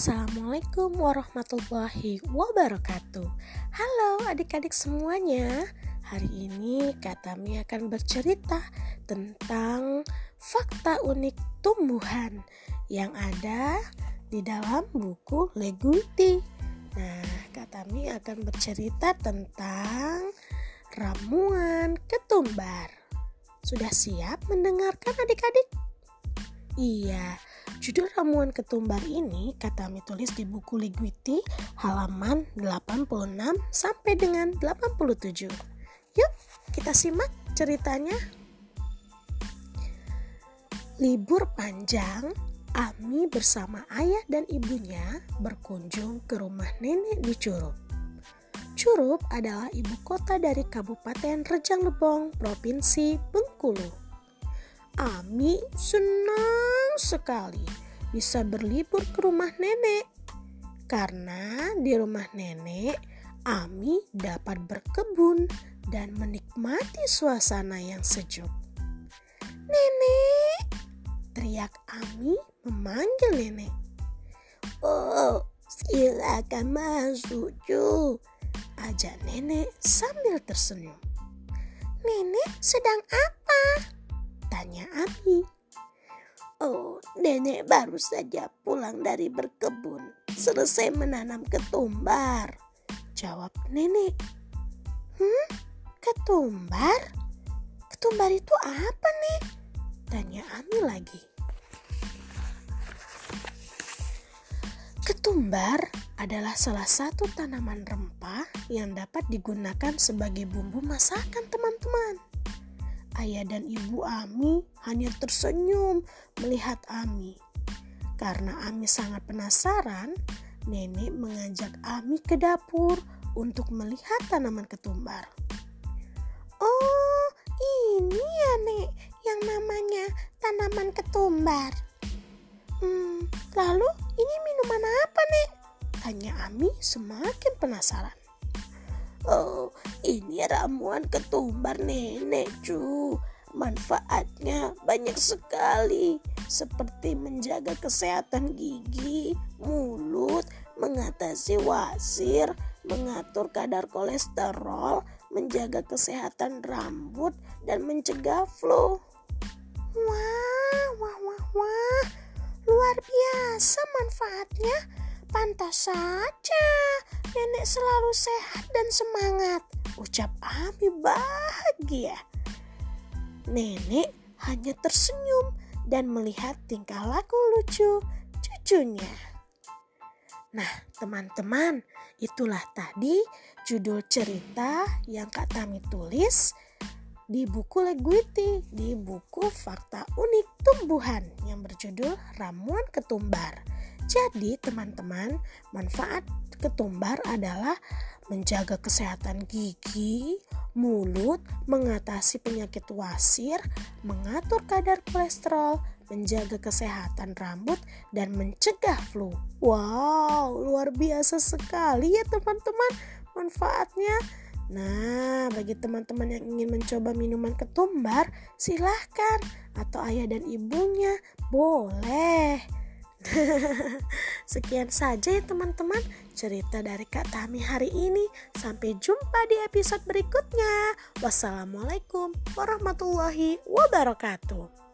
Assalamualaikum warahmatullahi wabarakatuh. Halo adik-adik semuanya. Hari ini Kak Tami akan bercerita tentang fakta unik tumbuhan Yang ada di dalam buku Leguti. Nah Kak Tami akan bercerita tentang ramuan ketumbar. Sudah siap mendengarkan adik-adik? Iya, Judul ramuan ketumbar ini kami tulis di buku Liguiti halaman 86 sampai dengan 87. Yuk, kita simak ceritanya. Libur panjang, Ami bersama ayah dan ibunya berkunjung ke rumah nenek di Curup. Curup adalah ibu kota dari Kabupaten Rejang Lebong, Provinsi Bengkulu. Ami senang sekali bisa berlibur ke rumah nenek. Karena di rumah nenek, Ami dapat berkebun dan menikmati suasana yang sejuk. Nenek, teriak Ami memanggil nenek. Oh, silakan masuk, cu. Ajak nenek sambil tersenyum. Nenek sedang apa? Nenek baru saja pulang dari berkebun. Selesai menanam ketumbar. Jawab nenek. Hmm, ketumbar? Ketumbar itu apa nih? Tanya Ami lagi. Ketumbar adalah salah satu tanaman rempah yang dapat digunakan sebagai bumbu masakan teman-teman. Ayah dan ibu Ami hanya tersenyum melihat Ami. Karena Ami sangat penasaran, nenek mengajak Ami ke dapur untuk melihat tanaman ketumbar. Oh, ini ya, Nek, yang namanya tanaman ketumbar. Hmm, lalu ini minuman apa, Nek? Tanya Ami semakin penasaran. Ini ramuan ketumbar nenek cu. Manfaatnya banyak sekali, seperti menjaga kesehatan gigi, mulut, mengatasi wasir, mengatur kadar kolesterol, menjaga kesehatan rambut, dan mencegah flu. Wah, wah, wah, wah, luar biasa manfaatnya. Pantas saja nenek selalu sehat dan semangat. Ucap Ami bahagia. Nenek hanya tersenyum dan melihat tingkah laku lucu cucunya. Nah, teman-teman, itulah tadi judul cerita yang Kak Tami tulis di buku Leguiti, di buku Fakta Unik Tumbuhan yang berjudul Ramuan Ketumbar. Jadi, teman-teman, manfaat ketumbar adalah menjaga kesehatan gigi, mulut, mengatasi penyakit wasir, mengatur kadar kolesterol, menjaga kesehatan rambut, dan mencegah flu. Wow, luar biasa sekali ya teman-teman manfaatnya. Nah, bagi teman-teman yang ingin mencoba minuman ketumbar, silahkan. Atau ayah dan ibunya, boleh. Sekian saja ya teman-teman cerita dari Kak Tami hari ini. Sampai jumpa di episode berikutnya. Wassalamualaikum warahmatullahi wabarakatuh.